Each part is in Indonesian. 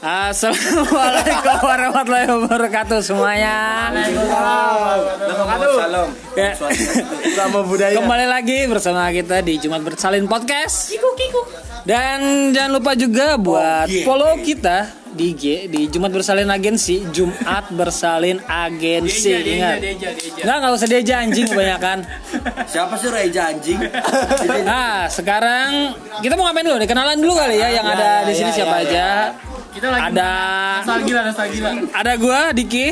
Assalamualaikum warahmatullahi wabarakatuh semuanya. Salam. Ya. Budaya. Kembali lagi bersama kita di Jumat Bersalin Podcast. Dan jangan lupa juga buat follow kita di IG di Jumat Bersalin Agensi, Jumat Bersalin Agensi. Ingat. Enggak enggak usah deja anjing kebanyakan. Siapa sih Reja anjing? Nah, sekarang kita mau ngapain dulu nih? Kenalan dulu kali ya yang ada di sini siapa aja. Kita lagi Ada nostalgia, nostalgia. ada gua Diki.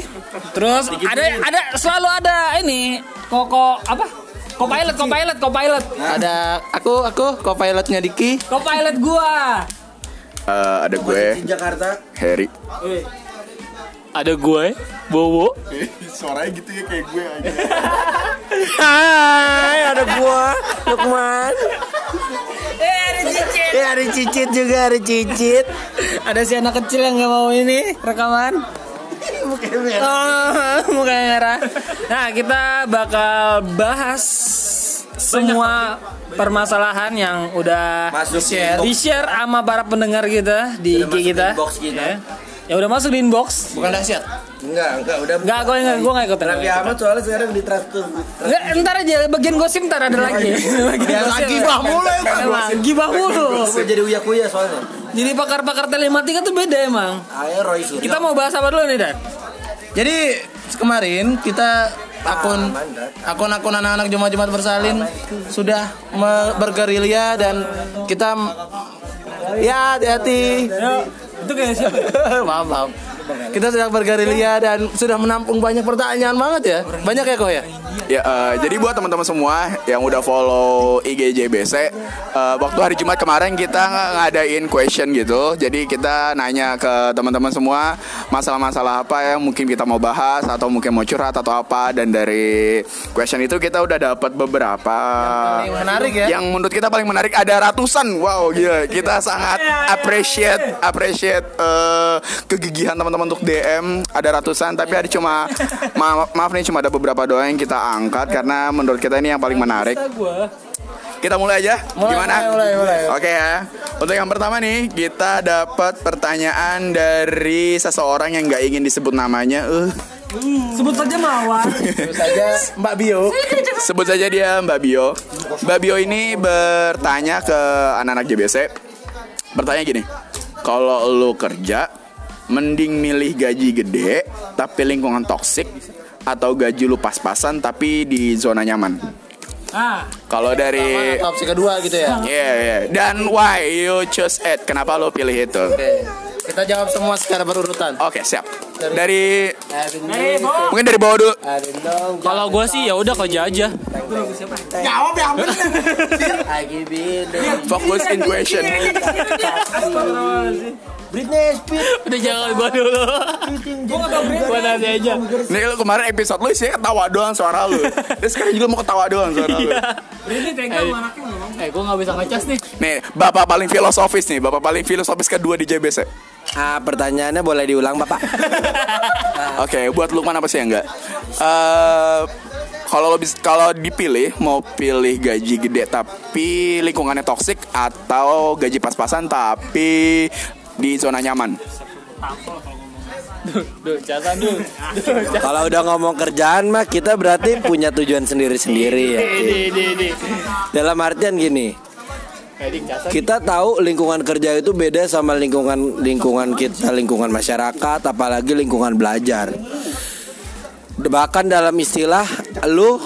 Terus ada ada selalu ada ini Koko apa? Co-pilot, co-pilot, co-pilot. Ada aku aku co-pilotnya Diki. Co-pilot gua. Eh, ada gue Di Jakarta. Harry Ada gue, Bowo. suaranya gitu ya kayak gue aja Hai, ada gua Lukman. Eh, ada cicit. Juga, ada cicit. Ada si anak kecil yang nggak mau ini rekaman. Oh, mukanya merah. Nah, kita bakal bahas semua permasalahan yang udah Masuk Share. di share sama para pendengar kita di IG kita. inbox kita. Ya. Ya udah masuk di inbox. Bukan dahsyat. Enggak, enggak, udah. Enggak, gue enggak, gue enggak ikutan. Raffi Ahmad soalnya sekarang di traktor. Enggak, ntar aja bagian gosip ntar ada lagi. Bagian Biasa gibah mulu ya. Emang gibah mulu. Gue jadi uya-kuya soalnya. Jadi pakar-pakar telematika tuh beda emang. Ayo Roy Suryo. Kita mau bahas apa dulu nih, Dan? Jadi kemarin kita akun akun-akun anak-anak Jumat-Jumat bersalin sudah bergerilya dan kita ya hati-hati. Itu kayak siapa? maaf, maaf. Kita sedang bergerilya dan sudah menampung banyak pertanyaan banget ya. Banyak ya kok ya? Ya eh, jadi buat teman-teman semua yang udah follow IG JBC eh, waktu hari Jumat kemarin kita ng- ngadain question gitu. Jadi kita nanya ke teman-teman semua masalah-masalah apa yang mungkin kita mau bahas atau mungkin mau curhat atau apa. Dan dari question itu kita udah dapat beberapa Paling menarik ya. yang menurut kita paling menarik ada ratusan. Wow gila. Kita sangat appreciate appreciate eh, kegigihan teman-teman untuk DM ada ratusan tapi ada cuma maaf, maaf nih cuma ada beberapa doang yang kita angkat karena menurut kita ini yang paling menarik kita mulai aja Mulai, gimana mulai, mulai, mulai. oke ya untuk yang pertama nih kita dapat pertanyaan dari seseorang yang nggak ingin disebut namanya eh Sebut saja Mawar. Terus saja Mbak Bio. Sebut saja dia Mbak Bio. Mbak Bio ini bertanya ke anak-anak JBC. Bertanya gini, kalau lu kerja, mending milih gaji gede tapi lingkungan toksik atau gaji lu pas-pasan tapi di zona nyaman? Ah, Kalau dari Mana opsi kedua gitu ya? Iya, iya. Dan why you choose it? Kenapa lu pilih itu? Oke. Kita jawab semua secara berurutan. Oke, siap. Dari dari bawah. mungkin dari bawah dulu. Kalau gue sih ya udah kerja aja. Fokus in question. Britney Spears. Udah jangan gue dulu. Gue nanti aja. Nih lu kemarin episode lu sih ketawa doang suara lu. Terus sekarang juga mau ketawa doang suara lu. Ini tega sama anaknya ngomong. Eh gue nggak bisa ngecas nih. Nih, bapak paling filosofis nih, bapak paling filosofis kedua di JBC. Ah, pertanyaannya boleh diulang, Bapak? Oke, buat Lukman apa sih yang enggak? Eh kalau lo bis- kalau dipilih mau pilih gaji gede tapi lingkungannya toksik atau gaji pas-pasan tapi di zona nyaman. Kalau udah ngomong kerjaan mah kita berarti punya tujuan sendiri-sendiri ya. Dalam artian gini, kita tahu lingkungan kerja itu beda sama lingkungan lingkungan kita, lingkungan masyarakat, apalagi lingkungan belajar. Bahkan dalam istilah lu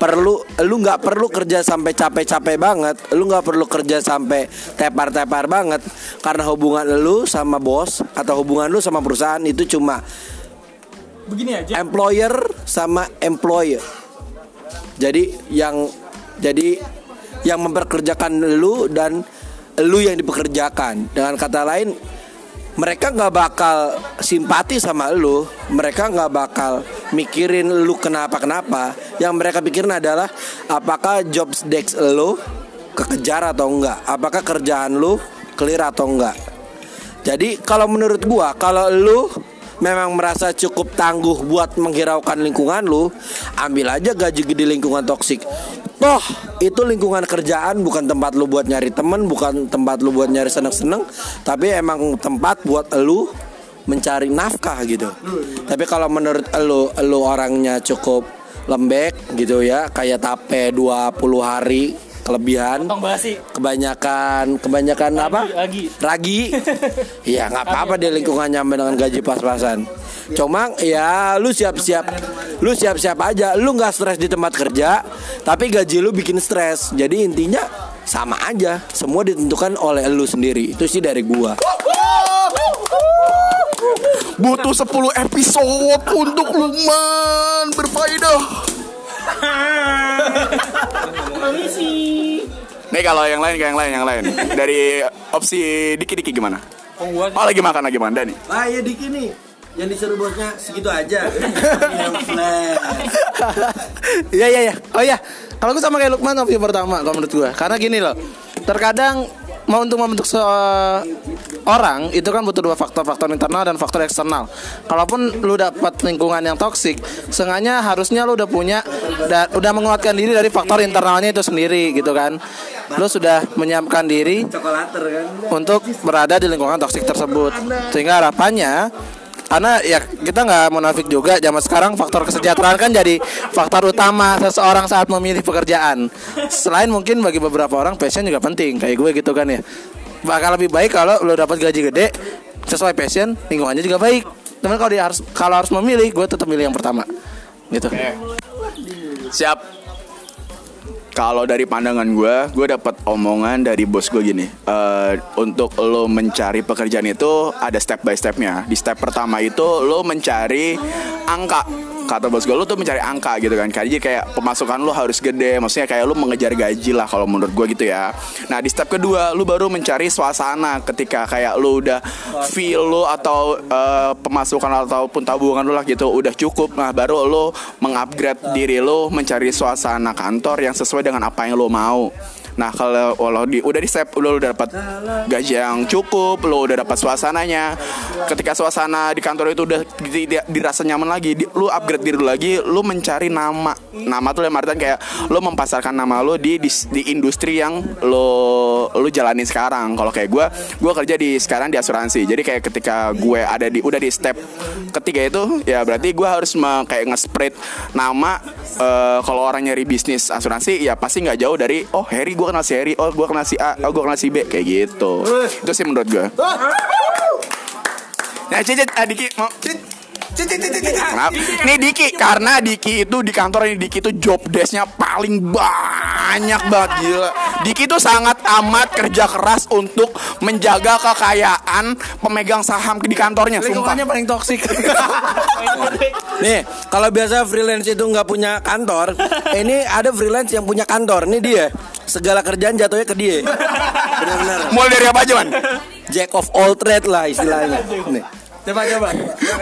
perlu lu nggak perlu kerja sampai capek-capek banget, lu nggak perlu kerja sampai tepar-tepar banget karena hubungan lu sama bos atau hubungan lu sama perusahaan itu cuma Begini aja. employer sama employer. Jadi yang jadi yang memperkerjakan lu dan lu yang dipekerjakan. Dengan kata lain, mereka nggak bakal simpati sama lu, mereka nggak bakal mikirin lu kenapa-kenapa. Yang mereka pikirin adalah apakah job desk lu kekejar atau enggak, apakah kerjaan lu clear atau enggak. Jadi kalau menurut gua kalau lu memang merasa cukup tangguh buat menghiraukan lingkungan lu, ambil aja gaji gede lingkungan toksik. Toh itu lingkungan kerjaan bukan tempat lu buat nyari temen, bukan tempat lu buat nyari seneng-seneng, tapi emang tempat buat lu mencari nafkah gitu. Tapi kalau menurut lu, lu orangnya cukup lembek gitu ya, kayak tape 20 hari kelebihan. Kebanyakan kebanyakan apa? Lagi. Ragi. Iya nggak apa-apa di lingkungan nyaman dengan gaji pas-pasan. Cuma ya lu siap-siap, lu siap-siap aja. Lu nggak stres di tempat kerja, tapi gaji lu bikin stres. Jadi intinya sama aja. Semua ditentukan oleh lu sendiri. Itu sih dari gua. Butuh 10 episode untuk Lukman berfaedah. Nih kalau yang lain, yang lain, yang lain. Dari opsi diki-diki gimana? Oh, lagi makan lagi makan Dani. Ah ya Diki nih yang disuruh bosnya segitu aja. Yang. Iya iya iya. Oh iya. Kalau gue sama kayak Lukman opsi pertama kalau menurut gue. Karena gini loh. Terkadang mau untuk membentuk seorang itu kan butuh dua faktor faktor internal dan faktor eksternal. Kalaupun lu dapat lingkungan yang toksik, sengaja harusnya lu udah punya dan udah menguatkan diri dari faktor internalnya itu sendiri gitu kan. Lu sudah menyiapkan diri kan. untuk berada di lingkungan toksik tersebut. Sehingga harapannya karena ya kita nggak munafik juga zaman sekarang faktor kesejahteraan kan jadi faktor utama seseorang saat memilih pekerjaan. Selain mungkin bagi beberapa orang passion juga penting kayak gue gitu kan ya. Bakal lebih baik kalau lo dapat gaji gede sesuai passion, lingkungannya juga baik. Teman kalau harus kalau harus memilih, gue tetap milih yang pertama. Gitu. Siap. Kalau dari pandangan gue, gue dapat omongan dari bos gue gini. eh, untuk lo mencari pekerjaan itu ada step by stepnya. Di step pertama itu lo mencari angka. Kata bos gue, lo tuh mencari angka gitu kan. Jadi kayak pemasukan lo harus gede. Maksudnya kayak lo mengejar gaji lah kalau menurut gue gitu ya. Nah di step kedua, lo baru mencari suasana ketika kayak lo udah feel lo atau eh, pemasukan ataupun tabungan lo lah gitu udah cukup. Nah baru lo mengupgrade diri lo mencari suasana kantor yang sesuai dengan apa yang lo mau. Nah kalau kalau di udah di step lo udah dapat gaji yang cukup, lo udah dapat suasananya. Ketika suasana di kantor itu udah di- di- dirasa nyaman lagi, di, lo upgrade diri lo lagi, lo mencari nama. Nama tuh dalam artian kayak lo mempasarkan nama lo di di, di industri yang lo lo jalani sekarang. Kalau kayak gue, gue kerja di sekarang di asuransi. Jadi kayak ketika gue ada di udah di step ketiga itu, ya berarti gue harus me- kayak nge-spread nama. eh, kalau orang nyari bisnis asuransi, ya pasti nggak jauh dari oh Harry gue kenal si Harry, oh gue kenal si A, oh gue kenal si B kayak gitu. Itu sih menurut gue. Nah, cicit, ah, Diki mau. Nih Diki, karena Diki itu di kantor ini Diki itu job desk-nya paling banyak banget gila. Diki itu sangat amat kerja keras untuk menjaga kekayaan pemegang saham di kantornya. Lingkungannya paling toksik. Nih, kalau biasa freelance itu nggak punya kantor, ini ada freelance yang punya kantor. Ini dia. Segala kerjaan jatuhnya ke dia. Benar-benar. Mulai dari apa aja, Man? Jack of all trade lah istilahnya. Nih. Coba coba.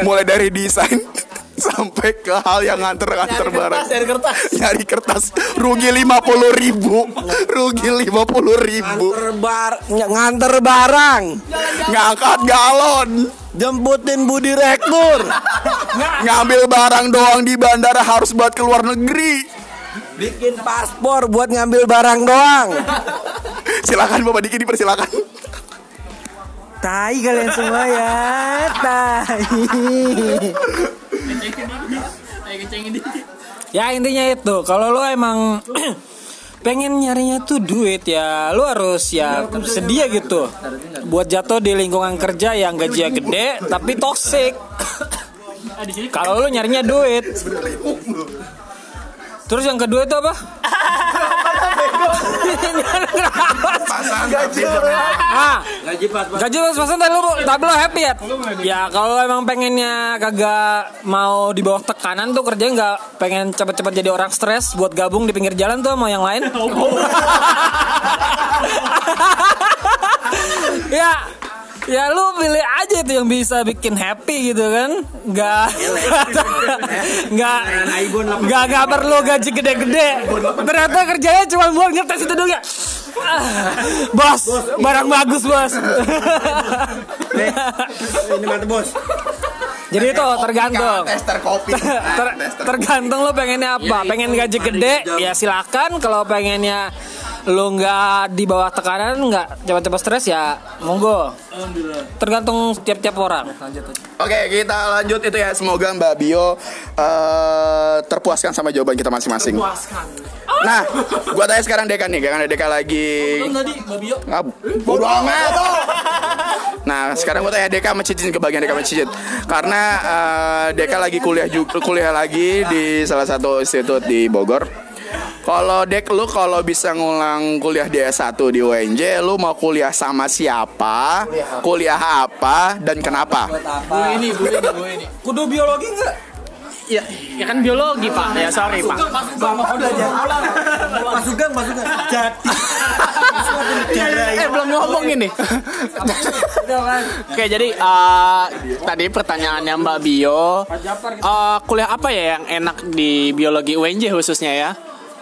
Mulai dari desain sampai ke hal yang nganter-nganter barang. Dari kertas. Nyari kertas. Rugi 50 ribu. Rugi 50 ribu. Nganter, bar, nganter barang, Ngangkat galon. Jemputin bu direktur, Ngambil barang doang di bandara harus buat ke luar negeri. Bikin paspor buat ngambil barang doang. Silakan Bapak Diki dipersilakan Tai kalian semua ya, tai. Ya intinya itu. Kalau lo emang pengen nyarinya tuh duit ya lo harus ya sedia gitu. Buat jatuh di lingkungan kerja yang gajinya gede tapi toxic. Kalau lo nyarinya duit. Terus yang kedua itu apa ah. Gaji pas gaji pas-pasan tapi lo tapi lo happy ya? Ya kalau emang pengennya kagak mau di bawah tekanan tuh kerja nggak pengen cepet-cepet jadi orang stres buat gabung di pinggir jalan tuh sama yang lain. Ya ya lu pilih aja itu yang bisa bikin happy gitu kan nggak nggak nggak nggak perlu gaji gede-gede ternyata kerjanya cuma buat ngetes itu doang ya bos barang bagus bos Ini mata bos. Jadi itu tergantung. Tester kopi. Ter- tergantung lo pengennya apa. Pengen gaji gede ya silakan. Kalau pengennya lo nggak di bawah tekanan nggak cepat-cepat stres ya monggo. Tergantung tiap-tiap orang. Oke, kita lanjut itu ya. Semoga Mbak Bio eh, terpuaskan sama jawaban kita masing-masing. Nah, gua tanya sekarang Deka nih, karena Deka lagi Tadi Mbak Bio. Ngap, bodo amat. Nah, sekarang gua tanya Deka mencicit ke bagian Deka mencicit. Karena eh, Deka lagi kuliah juga, kuliah lagi di salah satu institut di Bogor. Kalau Dek lu kalau bisa ngulang kuliah di S1 di UNJ, lu mau kuliah sama siapa? Kuliah apa dan kenapa? Bu ini, bu ini, bu ini. Kudu biologi nggak? Ya, ya kan biologi pak. Ya sorry pak. Mas Sugeng, Mas Sugeng. Jadi. Eh belum ngomong ini. Oke jadi eh, tadi pertanyaannya Mbak Bio, eh, kuliah apa ya yang enak di biologi UNJ khususnya ya?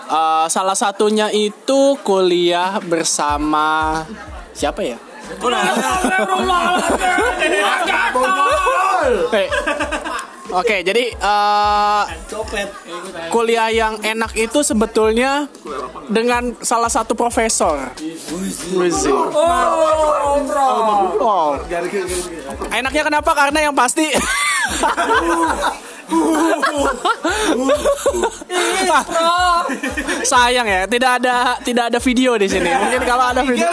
Eh, salah satunya itu kuliah bersama siapa ya? Eh, Oke, jadi eh, kuliah yang enak itu sebetulnya dengan salah satu profesor. Wizi. Oh. Enaknya kenapa? Karena yang pasti Sayang ya, tidak ada tidak ada video di sini. Mungkin kalau ada video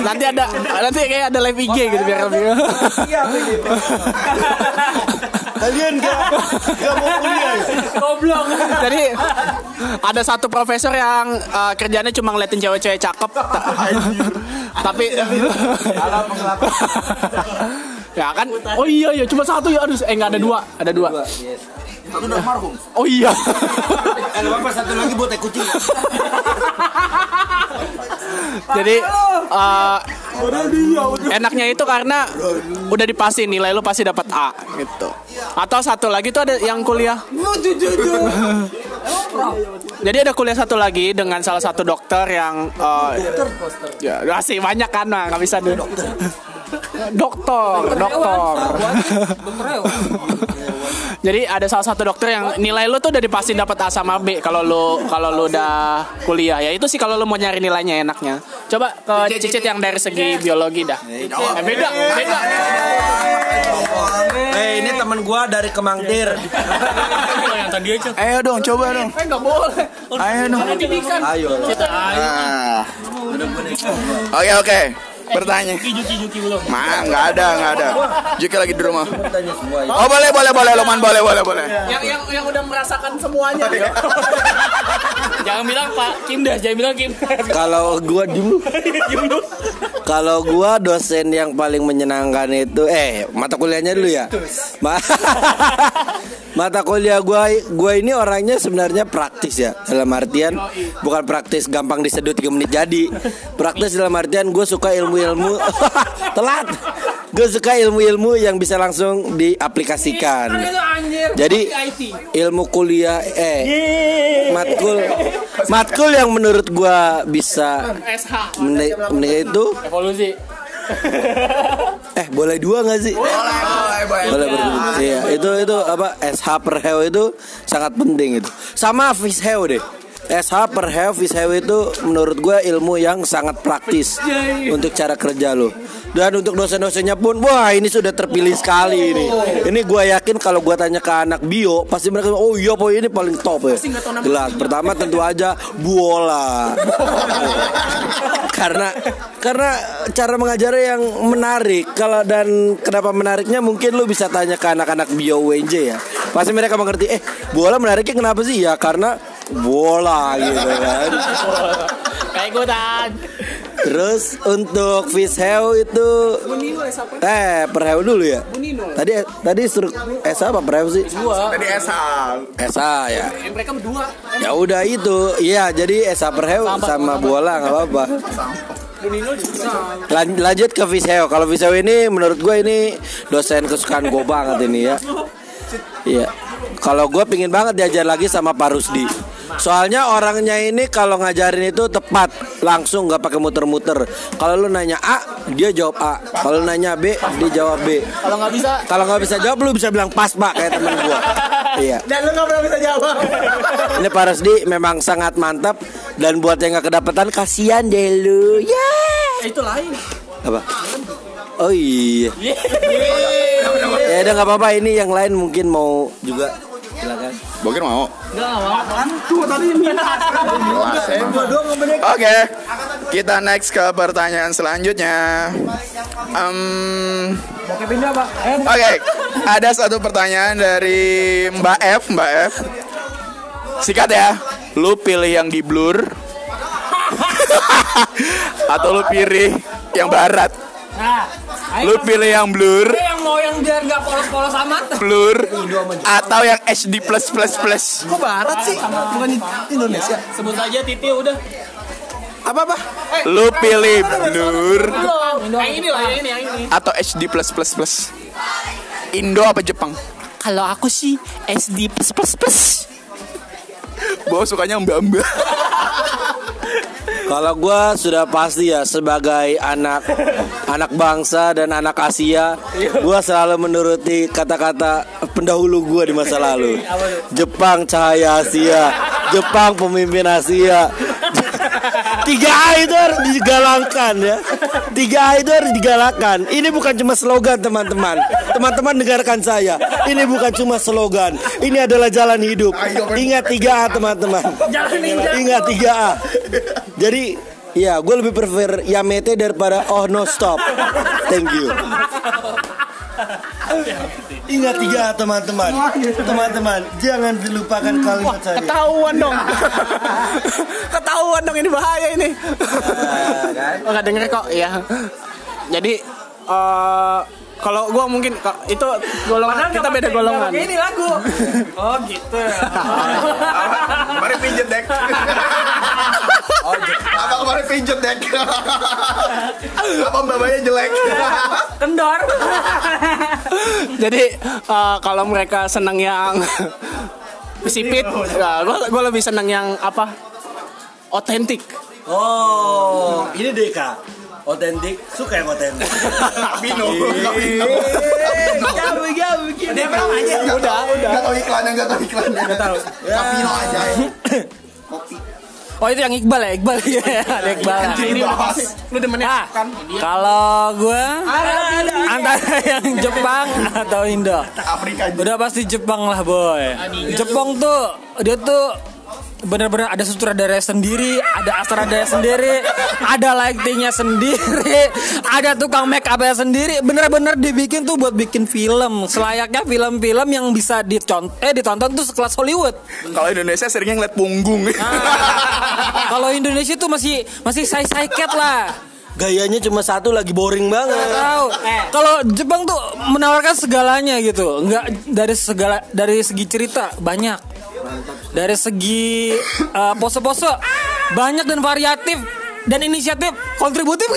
nanti ada nanti kayak ada live IG gitu biar lebih. Kalian gak, gak mau kuliah ya? Goblok. Jadi ada satu profesor yang uh, kerjanya cuma ngeliatin cewek-cewek cakep. Ta- Tapi Ya kan? Oh iya iya cuma satu ya aduh eh enggak ada dua, ada dua. Satu udah marhum. Oh iya. Eh, satu lagi buat kucing. Jadi uh, enaknya itu karena udah dipasti nilai lu pasti dapat A gitu. Atau satu lagi tuh ada yang kuliah. Jadi ada kuliah satu lagi dengan salah satu dokter yang uh, ya masih banyak kan nah, nggak bisa dulu. Dokter, dokter. Jadi ada salah satu dokter yang nilai lu tuh udah dipastiin dapat A sama B kalau lu kalau lu udah kuliah. Ya itu sih kalau lu mau nyari nilainya enaknya. Coba ke cicit yang dari segi biologi dah. Eh, beda, beda. Eh, ini teman gua dari yang tadi aja. Ayo dong, coba dong. Eh nggak boleh. Ayo dong. Ayo. Ah. Oke oke. Bertanya. Juki Juki belum. Ma, nggak ada, nggak ada. Juki lagi di rumah. Ya. Oh boleh, boleh, boleh, Loman, boleh, boleh, boleh. Yang yang yang udah merasakan semuanya. Jangan bilang Pak Kim dah, jangan bilang Kim. Kalau gua diem lu. Kalau gua dosen yang paling menyenangkan itu eh mata kuliahnya dulu ya. Ma- mata kuliah gua gua ini orangnya sebenarnya praktis ya. Dalam artian bukan praktis gampang disedot 3 menit jadi. Praktis dalam artian gue suka ilmu-ilmu telat. Gue suka ilmu-ilmu yang bisa langsung diaplikasikan. Jadi ilmu kuliah eh matkul matkul yang menurut gua bisa SH menik itu Evolusi. eh boleh dua nggak sih? Boleh, boleh, boleh. Boleh. Iya, itu itu apa SH per heu itu sangat penting itu. Sama fish heu deh. SH per heu fish heu itu menurut gue ilmu yang sangat praktis untuk cara kerja lo. Dan untuk dosen-dosennya pun, wah ini sudah terpilih sekali ini. Ini gue yakin kalau gue tanya ke anak bio, pasti mereka oh iya boy ini paling top ya. Jelas. Pertama tentu aja bola. karena karena cara mengajarnya yang menarik. Kalau dan kenapa menariknya mungkin lu bisa tanya ke anak-anak bio UNJ ya. Pasti mereka mengerti. Eh bola menariknya kenapa sih? Ya karena bola gitu kan. Kayak ikutan. Terus untuk fish heu itu eh per heu dulu ya. Tadi tadi suruh Esa apa per heu sih? Tadi Esa. Esa ya. Mereka berdua. Ya udah itu. Iya, jadi Esa per heu sama bola nggak apa-apa. Lan- lanjut ke Viseo. Kalau Viseo ini menurut gue ini dosen kesukaan gue banget ini ya. Iya. Kalau gue pingin banget diajar lagi sama Pak Rusdi. Soalnya orangnya ini kalau ngajarin itu tepat, langsung nggak pakai muter-muter. Kalau lu nanya A, dia jawab A. Kalau nanya B, dia jawab B. Kalau nggak bisa Kalau nggak bisa jawab, lu bisa bilang pas pak kayak temen gua. Iya. dan lu nggak pernah bisa jawab. Ini Pak Resdi memang sangat mantap dan buat yang nggak kedapatan kasihan deh lu. Ya. itu lain. Apa? Oh iya. ya udah nggak apa-apa ini yang lain mungkin mau juga silakan. Bokir mau? Jelas, Eh, emang. Oke, kita next ke pertanyaan selanjutnya. Em, Oke, ada satu pertanyaan dari Mbak F, Mbak F. Sikat ya. Lu pilih yang di blur atau lu pilih yang barat? Nah, Lu pilih yang blur, yang mau yang biar nggak polos-polos amat. blur atau yang HD plus plus plus? Kok barat sih? Bukan Indonesia. Sebut aja Titi udah. Apa apa? Lu pilih blur Yang ini lah, yang ini, yang ini. atau HD plus plus plus? Indo apa Jepang? Kalau aku sih SD plus plus plus. Bawa sukanya mbak-mbak. Kalau gua sudah pasti ya sebagai anak anak bangsa dan anak Asia, gua selalu menuruti kata-kata pendahulu gua di masa lalu. Jepang cahaya Asia, Jepang pemimpin Asia. Tiga A itu harus digalakkan ya. Tiga A itu harus digalakkan. Ini bukan cuma slogan teman-teman. Teman-teman dengarkan saya. Ini bukan cuma slogan. Ini adalah jalan hidup. Ingat tiga A teman-teman. Ingat tiga A. Jadi ya gue lebih prefer Yamete daripada Oh No Stop. Thank you. Ingat tiga teman-teman. Teman-teman, jangan dilupakan kalimat saya. Ketahuan dong. Ketahuan dong ini bahaya ini. Oh, denger kok ya. Jadi eh kalau gua mungkin kok- itu golongan kita beda golongan. Ini lagu. Oh gitu. Kemarin pijet dek. Apa babanya jelek? Kendor. Jadi eh, kalau mereka senang yang sipit, ya, gua gua lebih senang yang apa? Otentik. Oh, ini Deka. Otentik, suka yang otentik. Kapino. Gabu, gabu, Dia bilang aja. Udah, udah. Gak tau iklannya, gak tau iklannya. Gak tau. Kapino aja. Kopi. Oh itu yang Iqbal ya Iqbal ya ada Iqbal. Ini bahas. Lu demennya Ah, kalau gue antara yang Jepang atau Indo. Afrika. Udah pasti Jepang lah boy. Jepang tuh dia tuh benar-benar ada sutradara sendiri, ada astradara sendiri, ada lightingnya sendiri, ada tukang make upnya sendiri. Bener-bener dibikin tuh buat bikin film. Selayaknya film-film yang bisa dicontoh, eh ditonton tuh sekelas Hollywood. Kalau Indonesia seringnya ngeliat punggung. Kalau Indonesia tuh masih masih say-say cat lah. Gayanya cuma satu lagi boring banget. tahu. Kalau Jepang tuh menawarkan segalanya gitu. Enggak dari segala dari segi cerita banyak. Dari segi eh, pose-pose banyak dan variatif dan inisiatif kontributif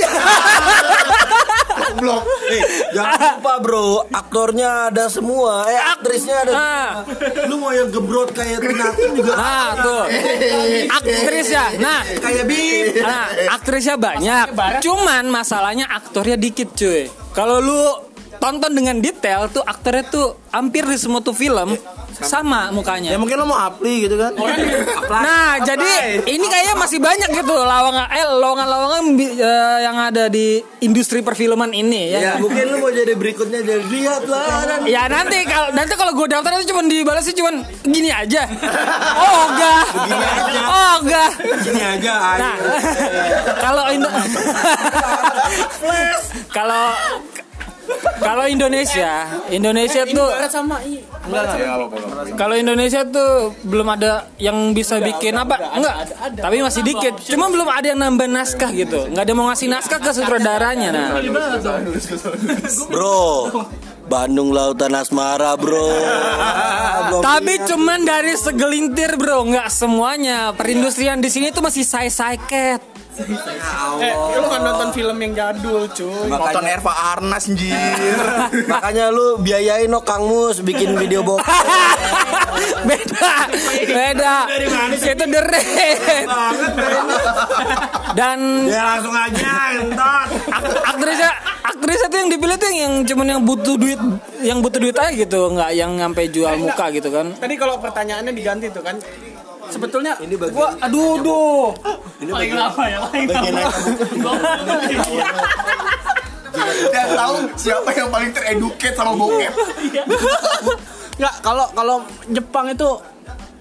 Blok. Eh, jangan lupa bro, aktornya ada semua, eh aktrisnya ada. Nah, Lu mau yang gebrot kayak Tinatin juga nah tuh. Aktris ya. Nah, kayak Bib. Nah, aktrisnya banyak. Cuman masalahnya aktornya dikit, cuy. Kalau lu tonton dengan detail tuh aktornya tuh hampir di semua tuh film sama mukanya. Ya mungkin lo mau apli gitu kan? Nah, jadi ini kayaknya masih banyak gitu lowongan eh lowongan-lowongan eh, yang ada di industri perfilman ini ya. Ya mungkin lu mau jadi berikutnya jadi lihatlah dan Ya nanti kalau nanti kalau gue daftar itu cuma dibalasnya cuma gini aja. Oh enggak. Oh enggak. gini aja. Nah, kalau Indo kalau kalau Indonesia, Indonesia tuh sama kalau Indonesia tuh belum ada yang bisa bikin apa? Enggak. Tapi masih dikit. Cuma belum ada yang nambah naskah gitu. Enggak ada mau ngasih naskah ke sutradaranya nah. Bro, Bandung Lautan Asmara bro. Belum Tapi cuman dari segelintir bro, nggak semuanya. Perindustrian di sini tuh masih Eh, lu kan nonton film yang jadul, cuy. Nonton Erva Arnas anjir. Makanya lu biayain no Kang Mus bikin video box. beda beda itu the red dan Ya langsung aja entot. ak- aktrisnya aktris itu yang dipilih tuh yang cuman yang butuh duit yang butuh duit aja gitu nggak yang sampai jual muka gitu kan Tadi kalau pertanyaannya diganti tuh kan. Sebetulnya ini gua aduh duh. Paling apa ya? Paling Dan tahu siapa yang paling tereduket sama bokep. Nggak, kalau kalau Jepang itu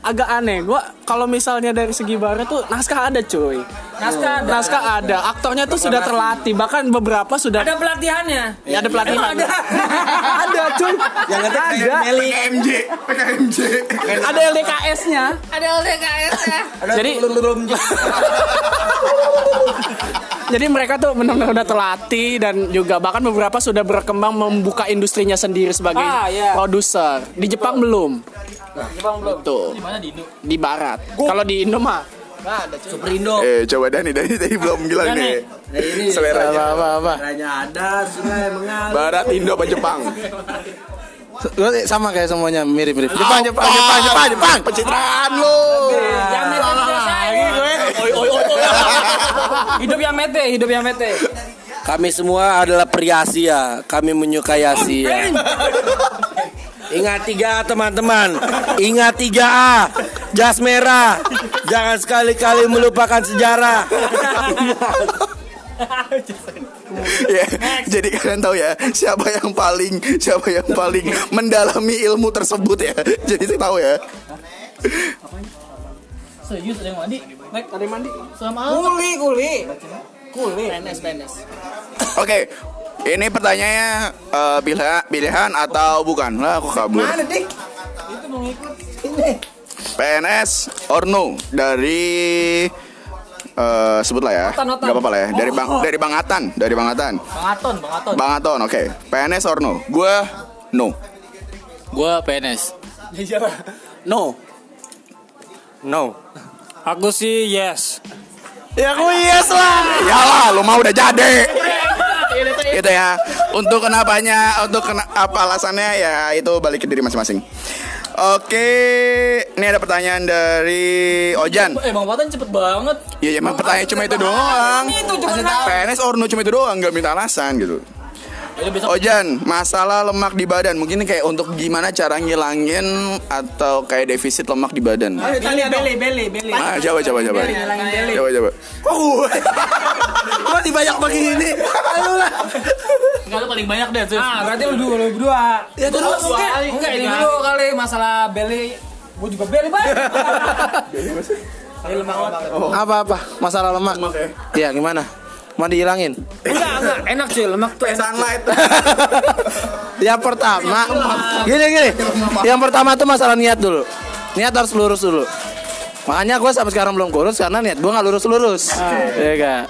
agak aneh. Gua kalau misalnya dari segi barat tuh naskah ada cuy. naskah ada. Naskah ada, aktornya tuh sudah terlatih, bahkan beberapa sudah ada pelatihannya Ya, ada pelatihan. Ada ada cuy. Yang ada. PKMJ, PKMJ. Ada LDKS-nya. ada LDKS ya Jadi Jadi mereka tuh benar-benar udah terlatih dan juga bahkan beberapa sudah berkembang membuka industrinya sendiri sebagai Ah, iya. produser. Di Jepang belum. Jepang belum Tuh. Di mana di Indo? Di barat. Kalau di Indo mah Superindo. Eh, coba Dani, Dani tadi belum bilang nih. Nah, ini Selera Apa apa apa. Ada, sungai mengalir. Barat, Indo, apa Jepang? Sama kayak semuanya mirip-mirip. Jepang, Jepang, Jepang, Jepang, Jepang. Pencitraan lu. Hidup yang mete hidup yang mete Kami semua adalah pria Asia. Kami menyukai Asia. Ingat tiga A, teman-teman. Ingat tiga A. Jas merah. Jangan sekali-kali melupakan sejarah. Ya, jadi kalian tahu ya siapa yang paling siapa yang paling mendalami ilmu tersebut ya. Jadi saya tahu ya. Serius ada yang mandi? Mek, ada mandi. sama kuli kuli PNS PNS. Oke. Ini pertanyaannya eh, pilihan pilihan atau bukan? Lah aku kabur. PNS or no dari eh sebutlah ya. Otan, Otan. Gak apa-apa lah ya. Dari Bang dari Bang Atan, dari Bang Atan. Bang Aton, Bang Aton. Bang Aton, oke. PNS or no? Gua no. Gua PNS. No. No. Aku sih yes Ya aku yes lah. Iyalah, lu mau udah jadi. gitu ya. Untuk kenapanya, untuk kena, apa alasannya ya itu balik ke diri masing-masing. Oke, ini ada pertanyaan dari Ojan. Eh, Bang Patan cepet banget. Ya emang pertanyaan cuma itu doang. PNS or no cuma itu doang, nggak minta alasan gitu. Ojan, masalah lemak di badan mungkin kayak untuk gimana cara ngilangin atau kayak defisit lemak di badan. beli beli beli beli Ah, coba coba coba. Coba coba. Kok dibanyak begini? Ayo lah. enggak lu paling banyak deh ah berarti lu dua lu berdua Ya terus. enggak enggak ini dulu kali masalah beli gua juga beli banget Apa apa? Masalah lemak. Iya gimana? Mau dihilangin? enggak enggak enak cuy lemak tuh enak Sunlight. Yang pertama, gini gini. Yang pertama tuh masalah niat dulu. Niat harus lurus dulu. Makanya gue sampai sekarang belum kurus karena niat gue nggak lurus-lurus. Iya kan?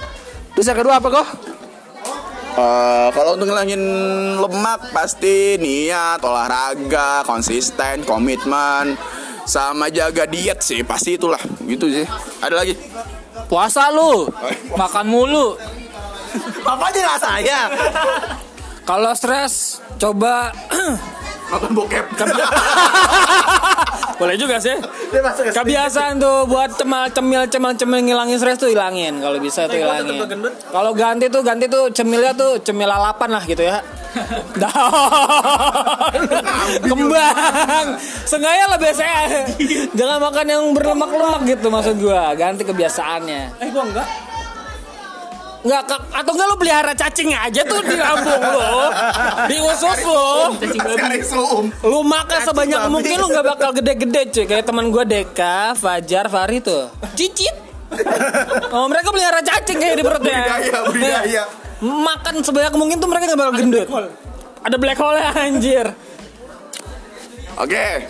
Terus yang kedua apa kok? Eh, kalau untuk ngilangin lemak pasti niat, olahraga, konsisten, komitmen, sama jaga diet sih pasti itulah gitu sih. Ada lagi? Puasa lu. Makan mulu. Apa aja saya? kalau stres coba Nonton bokep. boleh juga sih. Kebiasaan tuh buat cemal cemil cemal cemil ngilangin stres tuh hilangin. Kalau bisa tuh hilangin. kalau ganti tuh ganti tuh cemilnya tuh cemil lalapan lah gitu ya. Daun kembang. Sengaja lah biasanya jangan makan yang berlemak-lemak gitu maksud gua. Ganti kebiasaannya. Eh gua enggak. Nggak, Kak. atau enggak lu pelihara cacing aja tuh di lambung lu di usus zoom. lu makan sebanyak mungkin lu nggak bakal gede-gede cuy kayak teman gua Deka Fajar Fahri tuh cicit oh mereka pelihara cacing kayak di perutnya Budidaya, budidaya. Iya. makan sebanyak mungkin tuh mereka nggak bakal gendut ada black hole anjir Oke.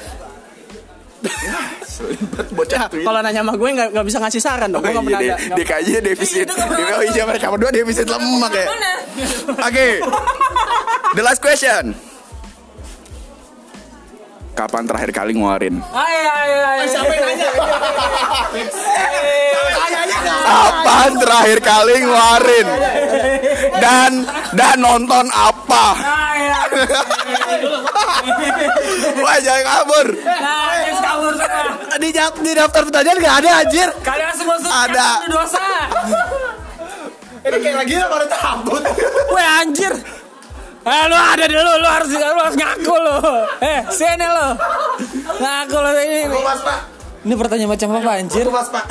Bocah tuh. Kalau nanya sama gue nggak nggak bisa ngasih saran dong. Gue nggak pernah Iya, ada. deh. DKJ defisit. Oh iya mereka berdua defisit lemak ya. Oke. The last question. Kapan terakhir kali ngeluarin? ayo ayo ayo siapa yang nanya Kapan terakhir kali ngeluarin? Dan dan nonton apa? Wah jangan kabur. Nah, kabur di, di daftar pertanyaan gak ada anjir. Kalian semua suka Ada. dosa. Ini kayak lagi lah pada takut. Weh anjir. Eh, lu ada dulu, lu harus lu harus ngaku lu. Eh, sini lu. Ngaku lu ini. ini. Mas Pak. Ini pertanyaan macam apa anjir? Mas Pak.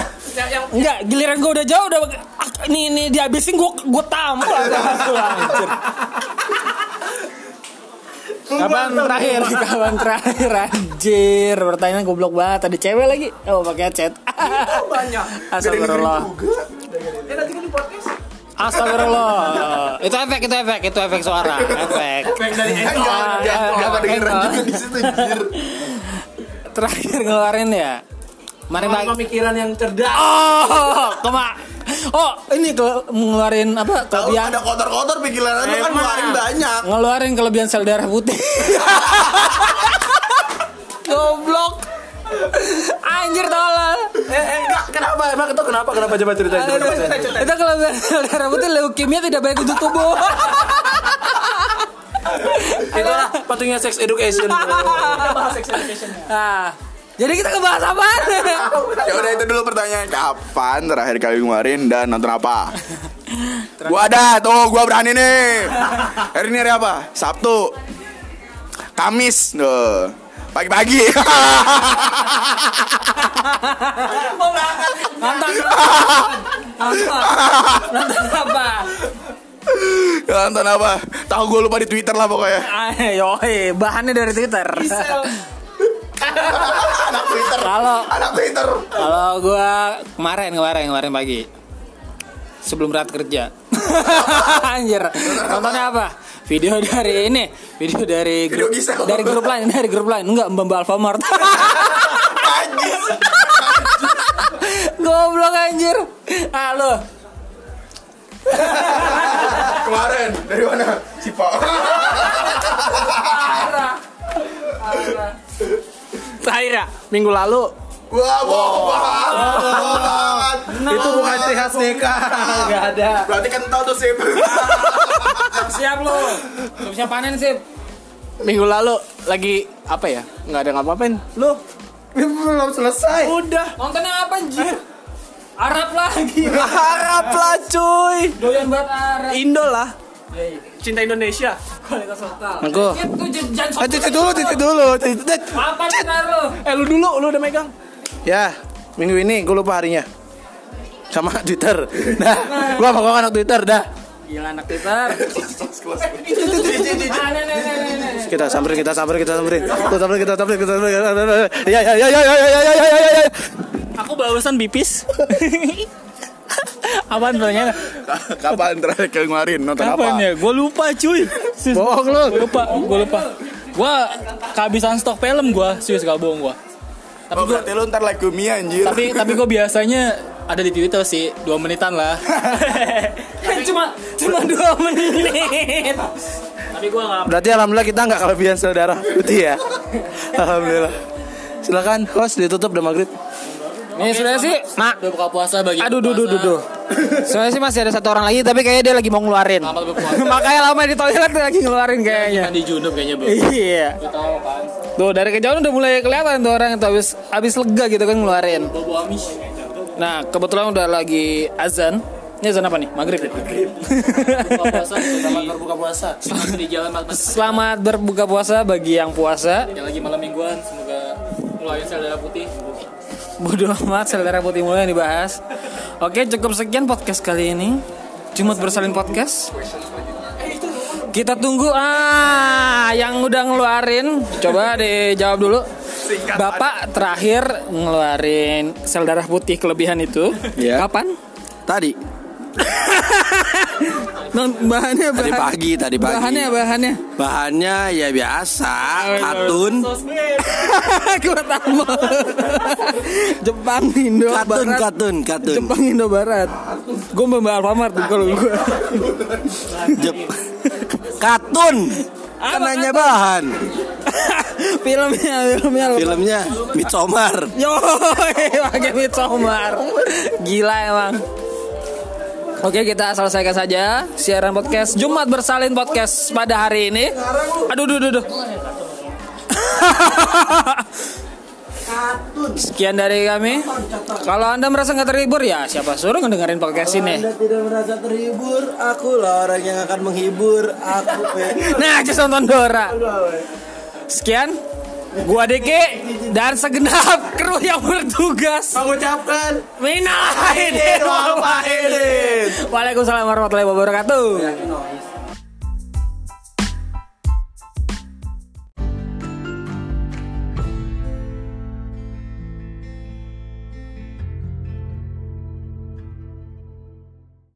Enggak, giliran gue udah jauh udah ah, nih nih dihabisin gue gue tampol anjir. Kapan terakhir? Kapan terakhir anjir? Pertanyaan goblok banget. Ada cewek lagi. Oh, pakai chat. Banyak. Astagfirullah. Astagfirullah. itu efek, itu efek, itu efek suara, efek. Efek kedengeran suara. juga di situ anjir. Terakhir ngeluarin ya. Mari bang. Pemikiran yang cerdas. Oh, kema. Oh, ini ke ngeluarin apa? Kelebihan ada kotor-kotor pikiran lu kan ngeluarin banyak. ngeluarin kelebihan sel darah putih. Goblok. Anjir tolol. Eh, enggak, kenapa? Emang itu kenapa? Kenapa coba ceritain coba. Itu kelebihan sel darah putih leukemia tidak baik untuk tubuh. Itulah patungnya sex education. Nah, jadi kita ngebahas apa? Ya udah itu dulu pertanyaan kapan terakhir kali ngeluarin dan nonton apa? gua ada tuh, gua berani nih. Hari ini hari apa? Sabtu. Kamis. Tuh. Pagi-pagi. Nonton. Nonton. Nonton apa? nonton apa? Tahu gua lupa di Twitter lah pokoknya. Ayo, bahannya dari Twitter. Anak Twitter. Kalau Anak Twitter. Kalau gua kemarin kemarin kemarin pagi sebelum berat kerja. Anjir. Nontonnya apa? Video dari ini, video dari grup Gisel. dari grup lain, dari grup lain. Enggak, Mbak Mbak Alfamart. Anjir. Goblok anjir. Halo. Kemarin dari mana? Si Pak. Terakhir ya, minggu lalu Wah, banget. Itu bukan ciri khas nikah. Enggak ada. Berarti tahu tuh sip. Siap lo. Siap panen sip. minggu lalu lagi apa ya? Nggak ada ngapa-ngapain. Lu Belum selesai. udah Nontonnya apa anjir? Arab lagi. harap lah cuy. Doyan banget Arab. Indo lah. Cinta Indonesia. Kualitas lokal. Aku. Itu titik dulu, titik dulu. Titik. Apa? Eh lu dulu, lu udah megang. Ya, minggu ini gue lupa harinya. Sama Twitter. Nah, gua mau anak Twitter dah. Gila anak Twitter. Ah, nih, nih. Kita samperin, kita samperin, kita samperin. Kita samperin, kita samperin, kita samperin. Ya, ya, ya, ya, ya, ya, ya, ya, ya, ya. Aku barusan bipis. Apaan pertanyaannya? Kapan terakhir kali ngeluarin nonton Kapan apa? ya? Gue lupa cuy. Bohong lu. Gue lupa, gue lupa. Gue kehabisan stok film gue, serius gak bohong gue. Tapi oh, berarti lu ntar like Mia anjir. Tapi tapi gue biasanya ada di Twitter sih, dua menitan lah. Cuma cuma dua menit. tapi gue gak Berarti alhamdulillah kita nggak kelebihan saudara putih ya. Alhamdulillah. Silakan host ditutup udah maghrib. Nih sebenarnya sih, mak. udah buka puasa bagi Aduh, duh, duh, duh, duh. Sebenarnya sih masih ada satu orang lagi, tapi kayaknya dia lagi mau ngeluarin. Makanya lama di toilet dia lagi ngeluarin kayaknya. Mandi junub kayaknya bro. Iya. kan. Tuh dari kejauhan udah mulai kelihatan tuh orang itu habis habis lega gitu kan ngeluarin. Nah kebetulan udah lagi azan. Ini azan apa nih? Maghrib. ya? Buka puasa, selamat berbuka puasa. Selamat di jalan. Selamat berbuka puasa bagi yang puasa. Yang lagi malam mingguan, semoga ngeluarin sel darah putih. Bodoh amat sel darah putih mulai yang dibahas. Oke cukup sekian podcast kali ini. Jumat bersalin podcast. Kita tunggu ah yang udah ngeluarin. Coba dijawab dulu. Bapak terakhir ngeluarin sel darah putih kelebihan itu Ya. kapan? Tadi, Non bahannya tadi bahan, pagi, tadi pagi. bahannya bahannya. Bahannya ya biasa, katun, Gua tahu. Jepang Indo katun, Barat. katun, katun. Jepang Indo Barat. Gue mbak Alfamart tuh kalau gue. Jep. Katun. Kan nanya katun? bahan. filmnya filmnya lupa. Filmnya Midsommar. Yo, pakai Midsommar. Gila emang. Oke kita selesaikan saja siaran podcast Jumat bersalin podcast pada hari ini. Aduh, duh, duh, duh. Sekian dari kami. Kalau anda merasa nggak terhibur ya siapa suruh ngedengerin podcast ini. Anda tidak merasa terhibur, akulah orang yang akan menghibur. Aku. Nah, just nonton Dora. Sekian. Gua Deke dan segenap kru yang bertugas Mengucapkan Minal aidin wal faizin. Waalaikumsalam warahmatullahi wabarakatuh.